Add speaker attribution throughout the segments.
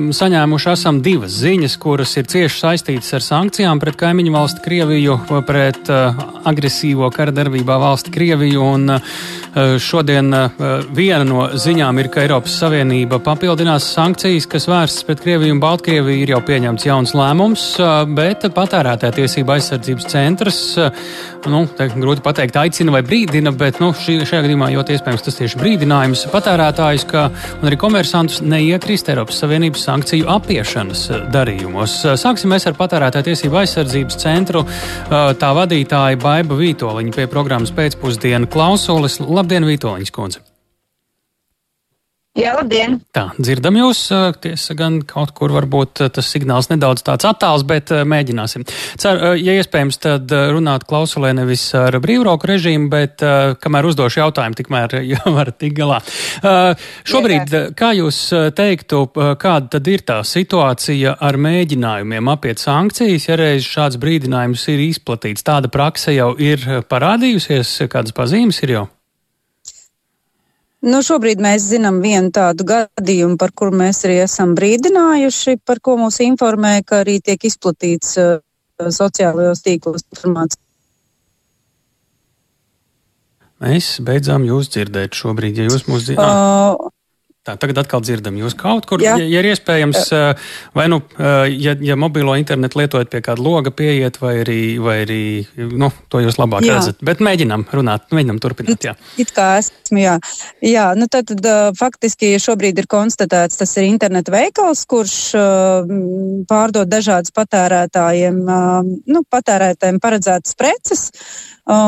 Speaker 1: Saņēmuši esam divas ziņas, kuras ir cieši saistītas ar sankcijām pret kaimiņu valsti Krieviju, pret uh, agresīvo kara darbībā valsti Krieviju. Un, uh, šodien uh, viena no ziņām ir, ka Eiropas Savienība papildinās sankcijas, kas vērstas pret Krieviju un Baltkrieviju. Ir jau pieņemts jauns lēmums, uh, bet patērētāja tiesība aizsardzības centrs, uh, nu, grūti pateikt, aicina vai brīdina, bet nu, šī, šajā gadījumā ļoti iespējams tas tieši brīdinājums patērētājus, ka arī komersantus neiekrist Eiropas Savienības sankciju apiešanas eh, darījumos. Eh, sāksim ar patērētāju tiesību aizsardzības centru. Eh, tā vadītāja Baiba Vītoliņa pie programmas pēcpusdienu klausulis. Labdien, Vītoliņas kundze!
Speaker 2: Jā, labdien!
Speaker 1: Tā, dzirdam jūs, tiesa gan kaut kur varbūt tas signāls nedaudz tāds attāls, bet mēģināsim. Ceru, ja iespējams, tad runāt klausulē nevis ar brīvroku režīmu, bet kamēr uzdošu jautājumu, tikmēr jau varat tik galā. Šobrīd, kā jūs teiktu, kāda tad ir tā situācija ar mēģinājumiem apiet sankcijas, ja reiz šāds brīdinājums ir izplatīts? Tāda prakse jau ir parādījusies, kādas pazīmes ir jau?
Speaker 2: Nu, šobrīd mēs zinām vienu tādu gadījumu, par kuru mēs arī esam brīdinājuši, par ko mūs informē, ka arī tiek izplatīts uh, sociālajos tīklos informācija.
Speaker 1: Mēs beidzām jūs dzirdēt šobrīd, ja jūs mūs dzirdat. Uh, Tā, tagad atkal dzirdam jūs kaut kur, ja, ja ir iespējams, vai nu, ja, ja mobilo internetu lietojat pie kāda loga, pieiet, vai arī, vai arī nu, to jūs labāk jā. redzat. Bet mēģinām runāt, mēģinām turpināt. Jā.
Speaker 2: It kā esmu, jā. Jā, nu tad, tad faktiski šobrīd ir konstatēts, tas ir interneta veikals, kurš pārdod dažādas patērētājiem, nu, patērētājiem paredzētas preces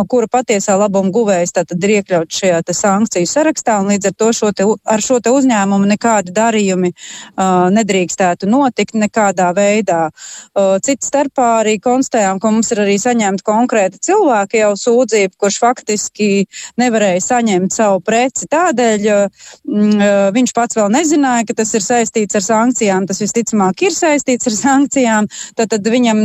Speaker 2: kura patiesā labuma guvējs tad ir iekļauts šajā sankciju sarakstā, un līdz ar to šo te, ar šo te uzņēmumu nekādi darījumi uh, nedrīkstētu notikt nekādā veidā. Uh, Cits starpā arī konstatējām, ka mums ir arī saņemta konkrēti cilvēki jau sūdzība, kurš faktiski nevarēja saņemt savu preci. Tādēļ, mm, viņš pats vēl nezināja, ka tas ir saistīts ar sankcijām, tas visticamāk ir saistīts ar sankcijām, tad, tad viņam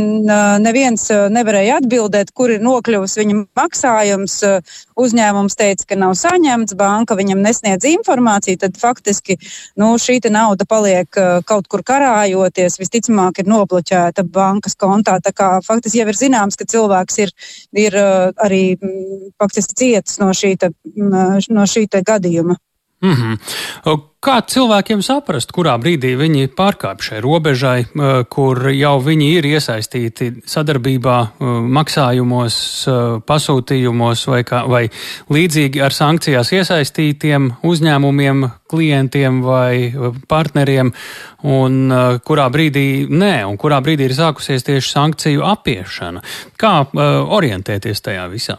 Speaker 2: neviens nevarēja atbildēt, kur ir nokļuvusi viņa maksājums, eh, uzņēmums teica, ka nav saņemts, banka viņam nesniedz informāciju, tad faktiski nu, šī nauda paliek eh, kaut kur karājoties, visticamāk ir nobloķēta bankas kontā. Tā kā faktiski jau ir zināms, ka cilvēks ir, ir eh, arī mm, faktiski cietis no šī, mm, no šī gadījuma.
Speaker 1: Mm -hmm. Kā cilvēkiem saprast, kurā brīdī viņi pārkāpj šai robežai, kur jau viņi ir iesaistīti sadarbībā, maksājumos, pasūtījumos vai, kā, vai līdzīgi ar sankcijās iesaistītiem uzņēmumiem, klientiem vai partneriem, un kurā brīdī nē, un kurā brīdī ir sākusies tieši sankciju apiešana? Kā orientēties tajā visā?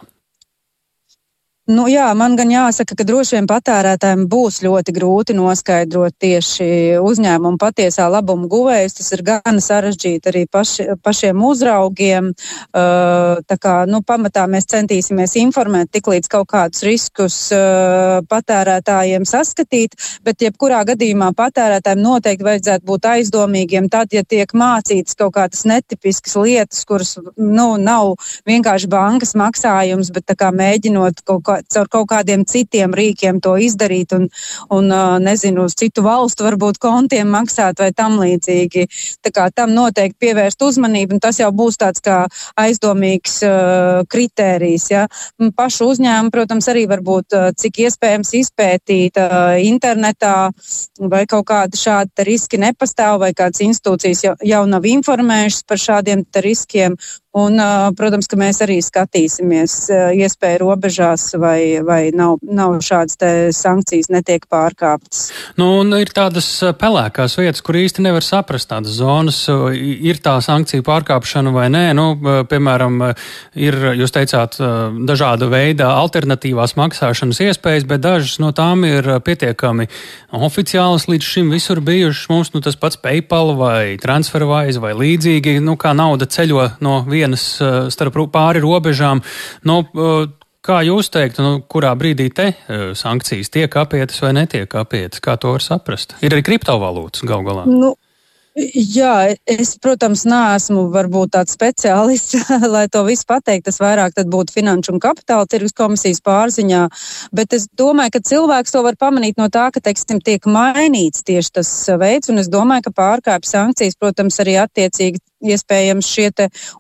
Speaker 2: Nu, jā, man gan jāsaka, ka droši vien patērētājiem būs ļoti grūti noskaidrot tieši uzņēmumu patiesā labuma guvējus. Tas ir gan sarežģīti arī paši, pašiem uzraugiem. Uh, tā kā, nu, pamatā mēs centīsimies informēt tik līdz kaut kādus riskus uh, patērētājiem saskatīt, bet jebkurā gadījumā patērētājiem noteikti vajadzētu būt aizdomīgiem tad, ja tiek mācīts kaut kādas netipiskas lietas, kuras, nu, nav vienkārši bankas maksājums, bet tā kā mēģinot kaut kā caur kaut kādiem citiem rīkiem to izdarīt un, un nezinu, uz citu valstu varbūt kontiem maksāt vai tam līdzīgi. Tā kā tam noteikti pievērst uzmanību, un tas jau būs tāds kā aizdomīgs uh, kritērijs. Ja? Pašu uzņēmumu, protams, arī varbūt uh, cik iespējams izpētīt uh, internetā vai kaut kādi šādi riski nepastāv vai kādas institūcijas jau, jau nav informējušas par šādiem riskiem Un, protams, ka mēs arī skatīsimies iespēju robežās, vai, vai nav, nav šādas sankcijas netiek pārkāptas.
Speaker 1: Nu, ir tādas pelēkās vietas, kur īsti nevar saprast tādas zonas, ir tā sankcija pārkāpšana vai nē. Nu, piemēram, ir, jūs teicāt, dažāda veida alternatīvās maksāšanas iespējas, bet dažas no tām ir pietiekami oficiālas līdz šim visur bijušas. Mums nu, tas pats PayPal vai TransferWise vai līdzīgi, nu, kā nauda ceļo no vietas vienas eh, starp pāri robežām. Nu, eh, Kā jūs teiktu, nu, kurā brīdī te uh, sankcijas tiek apietas vai netiek apietas? Kā to var saprast? Ir arī kriptovalūtas gal galā.
Speaker 2: Nu, Jā, es, protams, neesmu varbūt tāds speciālists, lai to visu pateikt. Tas vairāk būtu Finanšu un Kapitāla tirgus komisijas pārziņā. Bet es domāju, ka cilvēks to var pamanīt no tā, ka, teiksim, tiek mainīts tieši tas veids. Un es domāju, ka pārkāpj sankcijas, protams, arī attiecīgi iespējams šie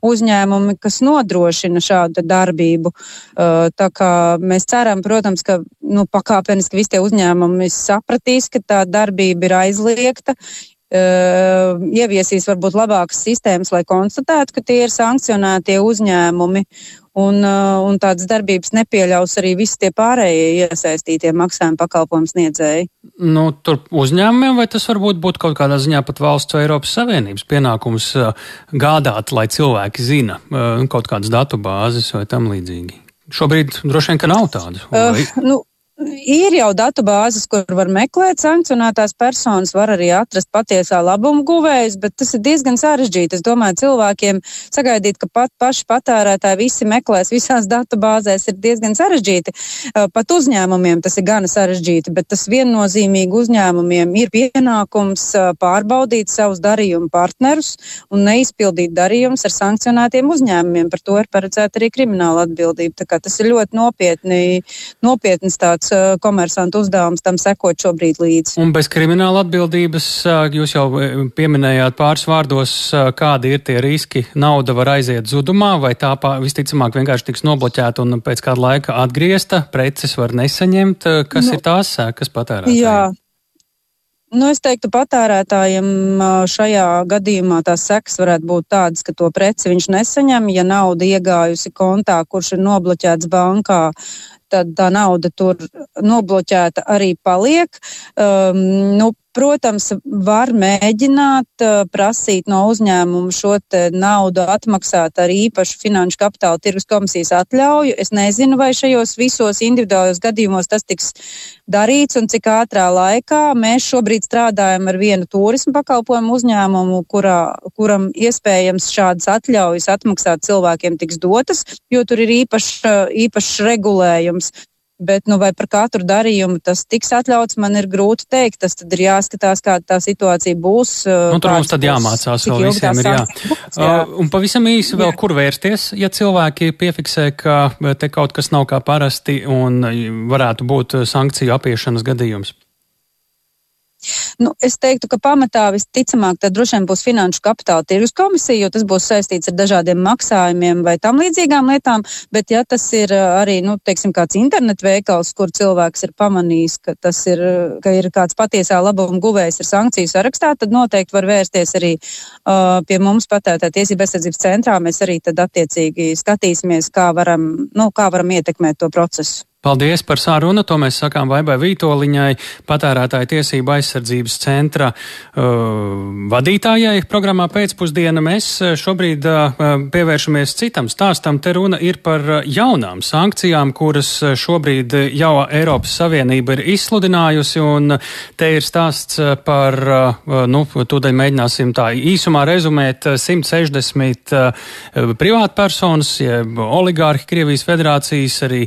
Speaker 2: uzņēmumi, kas nodrošina šādu darbību. Tā kā mēs ceram, protams, ka nu, pakāpeniski visi tie uzņēmumi sapratīs, ka tā darbība ir aizliegta, ieviesīs varbūt labākas sistēmas, lai konstatētu, ka tie ir sankcionētie uzņēmumi un, uh, un tādas darbības nepieļaus arī visi tie pārējie iesaistītie maksājuma pakalpojumu sniedzēji.
Speaker 1: Nu, tur uzņēmumiem vai tas varbūt būtu kaut kādā ziņā pat valsts vai Eiropas Savienības pienākums uh, gādāt, lai cilvēki zina kaut kādas datu bāzes vai tam līdzīgi? Šobrīd droši vien, ka nav tādas.
Speaker 2: Uh, nu, Ir jau datu bāzes, kur var meklēt sankcionētās personas, var arī atrast patiesā labuma guvējus, bet tas ir diezgan sarežģīti. Es domāju, cilvēkiem sagaidīt, ka pat paši patērētāji visi meklēs visās datu bāzēs, ir diezgan sarežģīti. Pat uzņēmumiem tas ir gana sarežģīti, bet tas viennozīmīgi uzņēmumiem ir pienākums pārbaudīt savus darījumu partnerus un neizpildīt darījumus ar sankcionētiem uzņēmumiem. Par to ir paredzēta arī krimināla atbildība. Tas ir ļoti nopietni, nopietns tāds komersantu uzdevums tam sekot šobrīd līdzi.
Speaker 1: Un bez krimināla atbildības uh, jūs jau uh, pieminējāt pāris vārdos, kādi ir tie riski. Nauda var aiziet zudumā, vai tā visticamāk vienkārši tiks nobloķēta un pēc kāda laika atgriezta, preces var nesaņemt. Kas nu, ir tās sēkas patērētājiem?
Speaker 2: Jā. Nu, es teiktu, patērētājiem šajā gadījumā tās sekas varētu būt tādas, ka to preci viņš nesaņem, ja nauda iegājusi kontā, kurš ir nobloķēts bankā, tad tā nauda tur nobloķēta arī paliek. Um, nu, Protams, var mēģināt prasīt no uzņēmuma šo naudu atmaksāt ar īpašu finanšu kapitāla tirgus komisijas atļauju. Es nezinu, vai šajos visos individuālajos gadījumos tas tiks darīts un cik ātrā laikā. Mēs šobrīd strādājam ar vienu turismu pakalpojumu uzņēmumu, kurā, kuram iespējams šādas atļaujas atmaksāt cilvēkiem tiks dotas, jo tur ir īpašs, īpašs regulējums. Bet, nu, vai par katru darījumu tas tiks atļauts, man ir grūti teikt. Tas tad ir jāskatās, kāda tā situācija būs.
Speaker 1: Uh, nu, tur mums tad jāmācās vēl visiem ir jā. Būs, jā. Uh, un pavisam īsi vēl, jā. kur vērsties, ja cilvēki piefiksē, ka te kaut kas nav kā parasti un varētu būt sankciju apiešanas gadījums.
Speaker 2: Nu, es teiktu, ka pamatā visticamāk tad droši vien būs finanšu kapitāla tirgus komisija, jo tas būs saistīts ar dažādiem maksājumiem vai tam līdzīgām lietām, bet ja tas ir uh, arī, nu, teiksim, kāds internetu veikals, kur cilvēks ir pamanījis, ka tas ir, ka ir kāds patiesā labuma guvējs ar sankciju sarakstā, tad noteikti var vērsties arī uh, pie mums patērētā tiesība aizsardzības centrā. Mēs arī tad attiecīgi skatīsimies, kā varam, nu, kā varam ietekmēt to procesu.
Speaker 1: Paldies par sarunu. To mēs sakām Vaibai Vītoliņai, patērētāja tiesība aizsardzības centra uh, vadītājai. Programmā pēcpusdiena mēs uh, šobrīd uh, pievēršamies citam stāstam. Te runa ir par uh, jaunām sankcijām, kuras uh, šobrīd jau Eiropas Savienība ir izsludinājusi. Un te ir stāsts par, uh, nu, tūdaļ mēģināsim tā īsumā rezumēt 160 privātpersonas, jeb oligārhi Krievijas federācijas arī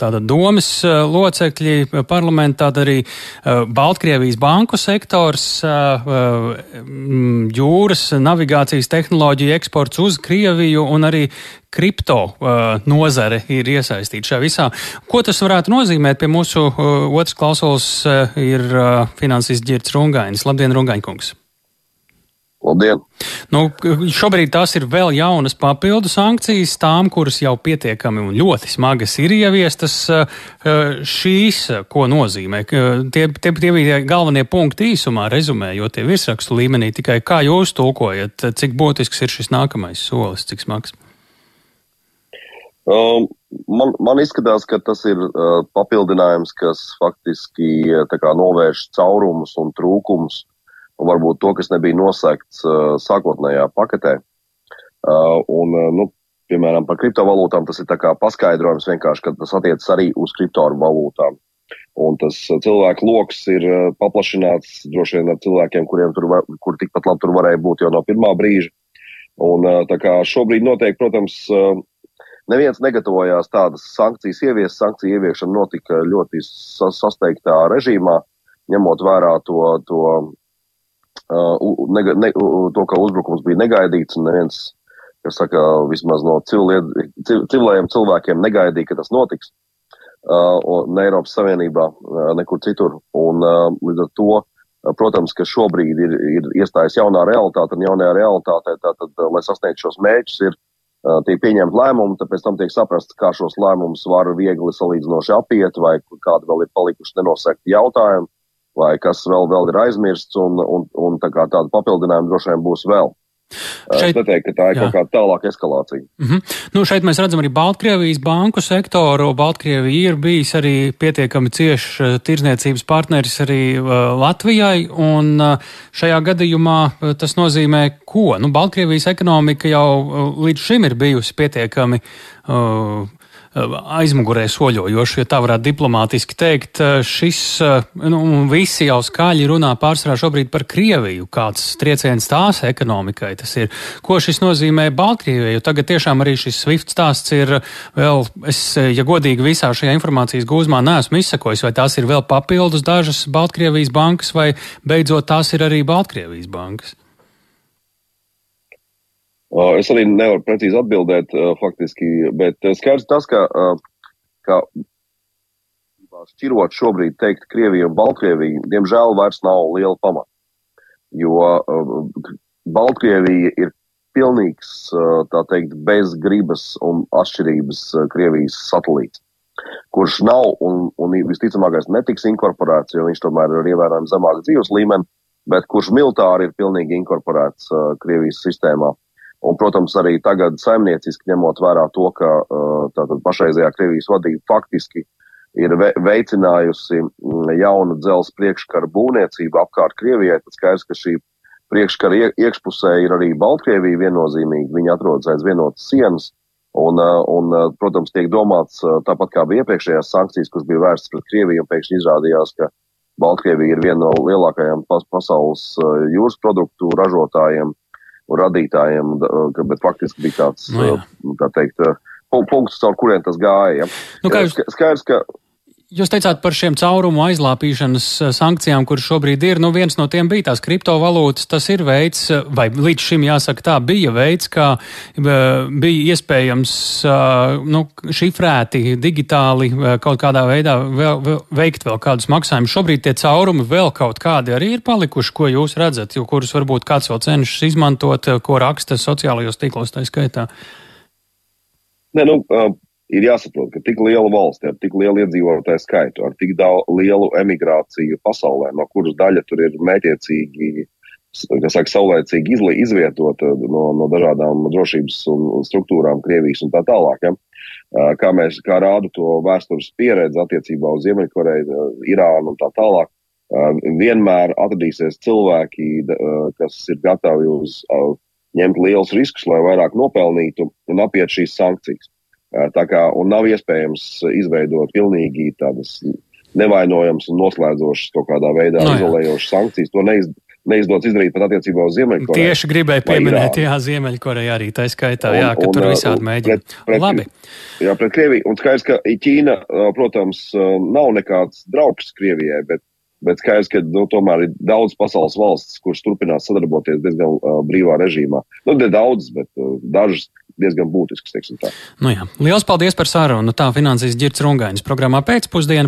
Speaker 1: tāda domas locekļi parlamentā, tad arī Baltkrievijas banku sektors, jūras navigācijas tehnoloģiju eksports uz Krieviju un arī kripto nozare ir iesaistīta šajā visā. Ko tas varētu nozīmēt? Pie mūsu otrs klausulas ir finansists Girts Rungainis. Labdien, Rungaiņkungs!
Speaker 3: Labdien!
Speaker 1: Nu, šobrīd tās ir vēl jaunas papildu sankcijas, tām, kuras jau pietiekami un ļoti smagas ir ieviestas. Eh, šīs, ko nozīmē? Tie, tie, tie bija galvenie punkti īsumā, rezumējot tie virsrakstu līmenī. Tikai kā jūs tulkojat, cik būtisks ir šis nākamais solis, cik smags?
Speaker 3: Um, man, man izskatās, ka tas ir uh, papildinājums, kas faktiski kā, novērš caurumus un trūkumus un varbūt to, kas nebija nosakts uh, sākotnējā paketē. Uh, un, uh, nu, piemēram, par kriptovalūtām tas ir tā kā paskaidrojums vienkārši, ka tas attiecas arī uz kriptovalūtām. Un tas cilvēku lokus ir paplašināts droši vien ar cilvēkiem, kuriem tur, var, kur tikpat labi tur varēja būt jau no pirmā brīža. Un tā kā šobrīd noteikti, protams, neviens negatavojās tādas sankcijas ievies. Sankciju ieviešana notika ļoti sasteigtā režīmā, ņemot vērā to, to uh, ne, ne, to, ka uzbrukums bija negaidīts un neviens, kas saka, vismaz no civilied, civilējiem cilvēkiem negaidīja, ka tas notiks. Uh, ne Eiropas Savienībā, uh, nekur citur. Un uh, līdz ar to, uh, protams, ka šobrīd ir, ir iestājas jaunā realitāte, un jaunajā realitātē, tātad, uh, lai sasniegtu šos mērķus, ir uh, tiek pieņemt lēmumi, tāpēc tam tiek saprasts, kā šos lēmumus var viegli salīdzinoši apiet, vai kādi vēl ir palikuši nenosēkti jautājumi vai kas vēl, vēl ir aizmirsts, un, un, un tā kā tāda papildinājuma droši vien būs vēl. Šeit, es neteiktu, ka tā ir jā. kaut kāda tālāka eskalācija.
Speaker 1: Mm -hmm. nu, šeit mēs redzam arī Baltkrievijas banku sektoru. Baltkrievija ir bijis arī pietiekami ciešs tirzniecības partneris arī uh, Latvijai, un uh, šajā gadījumā uh, tas nozīmē ko? Nu, Baltkrievijas ekonomika jau uh, līdz šim ir bijusi pietiekami uh, aizmugurē soļojoši, ja tā varētu diplomātiski teikt. Šis, nu, visi jau skaļi runā pārsvarā šobrīd par Krieviju, kāds trieciens tās ekonomikai tas ir. Ko šis nozīmē Baltkrievijai, jo tagad tiešām arī šis SWIFT stāsts ir vēl, es, ja godīgi visā šajā informācijas gūzmā neesmu izsakojis, vai tās ir vēl papildus dažas Baltkrievijas bankas, vai beidzot tās ir arī Baltkrievijas bankas.
Speaker 3: Es arī nevaru precīzi atbildēt, faktiski, bet skaidrs tas, ka, ka šķirot šobrīd teikt Krieviju un Baltkrieviju, diemžēl vairs nav liela pamata. Jo Baltkrievija ir pilnīgs, tā teikt, bez gribas un atšķirības Krievijas satelīts, kurš nav un, un visticamākais netiks inkorporēts, jo viņš tomēr ir ievērojami zemāk dzīves līmeni, bet kurš militāri ir pilnīgi inkorporēts Krievijas sistēmā. Un, protams, arī tagad saimnieciski ņemot vērā to, ka tātad pašreizējā Krievijas vadība faktiski ir ve veicinājusi mm, jaunu dzels priekškaru būvniecību apkārt Krievijai, tad skaidrs, ka šī priekškara iekšpusē ir arī Baltkrievija viennozīmīgi. Viņi atrodas aiz vienotas sienas. Un, un, protams, tiek domāts tāpat kā bija iepriekšējās sankcijas, kas bija vērstas pret Krieviju, un pēkšņi izrādījās, ka Baltkrievija ir viena no lielākajām pasaules jūras produktu ražotājiem un radītājiem, bet faktiski bija tāds, no nu tā teikt, punkts, caur kuriem tas gāja. Nu, jūs... Skaidrs, ka
Speaker 1: Jūs teicāt par šiem caurumu aizlāpīšanas sankcijām, kuras šobrīd ir. Nu, viens no tiem bija tās kriptovalūtas. Tas ir veids, vai līdz šim jāsaka tā, bija veids, kā bija iespējams nu, šifrēti, digitāli kaut kādā veidā vēl, vēl, veikt vēl kādus maksājumus. Šobrīd tie caurumi vēl kaut kādi arī ir palikuši, ko jūs redzat, jo kurus varbūt kāds vēl cenšas izmantot, ko raksta sociālajos tīklos tā skaitā.
Speaker 3: Ne, nu, ir jāsaprot, ka tik liela valsts ar tik lielu iedzīvotāju skaitu, ar tik daudz lielu emigrāciju pasaulē, no kuras daļa tur ir mētiecīgi, kas saka, saulēcīgi izvietota no, no dažādām drošības un struktūrām, Krievijas un tā tālāk. Ja? Kā mēs, kā rāda to vēstures pieredze attiecībā uz Ziemeļkoreju, Irānu un tā tālāk, vienmēr atradīsies cilvēki, kas ir gatavi uz ņemt liels riskus, lai vairāk nopelnītu un apiet šīs sankcijas. Tā kā, un nav iespējams izveidot pilnīgi tādas nevainojams un noslēdzošas kaut kādā veidā no, izolējošas sankcijas. To neiz, neizdodas izdarīt pat attiecībā uz Ziemeļkoreju.
Speaker 1: Tieši gribēju pieminēt, jā, Ziemeļkoreja arī tā skaitā, un, jā, ka un, tur visādi mēģina. Pret, pret, Labi.
Speaker 3: Jā, pret Krieviju. Un skaidrs, ka Ķīna, protams, nav nekāds draugs Krievijai, bet, bet skaidrs, ka nu, tomēr ir daudz pasaules valsts, kuras turpinās sadarboties diezgan uh, brīvā režīmā. Nu, ne daudz, bet uh, dažas diezgan būtisks.
Speaker 1: Nu jā. Lielas paldies par sarunu. Tā finansīs Girts Rungainis programmā pēcpusdienā.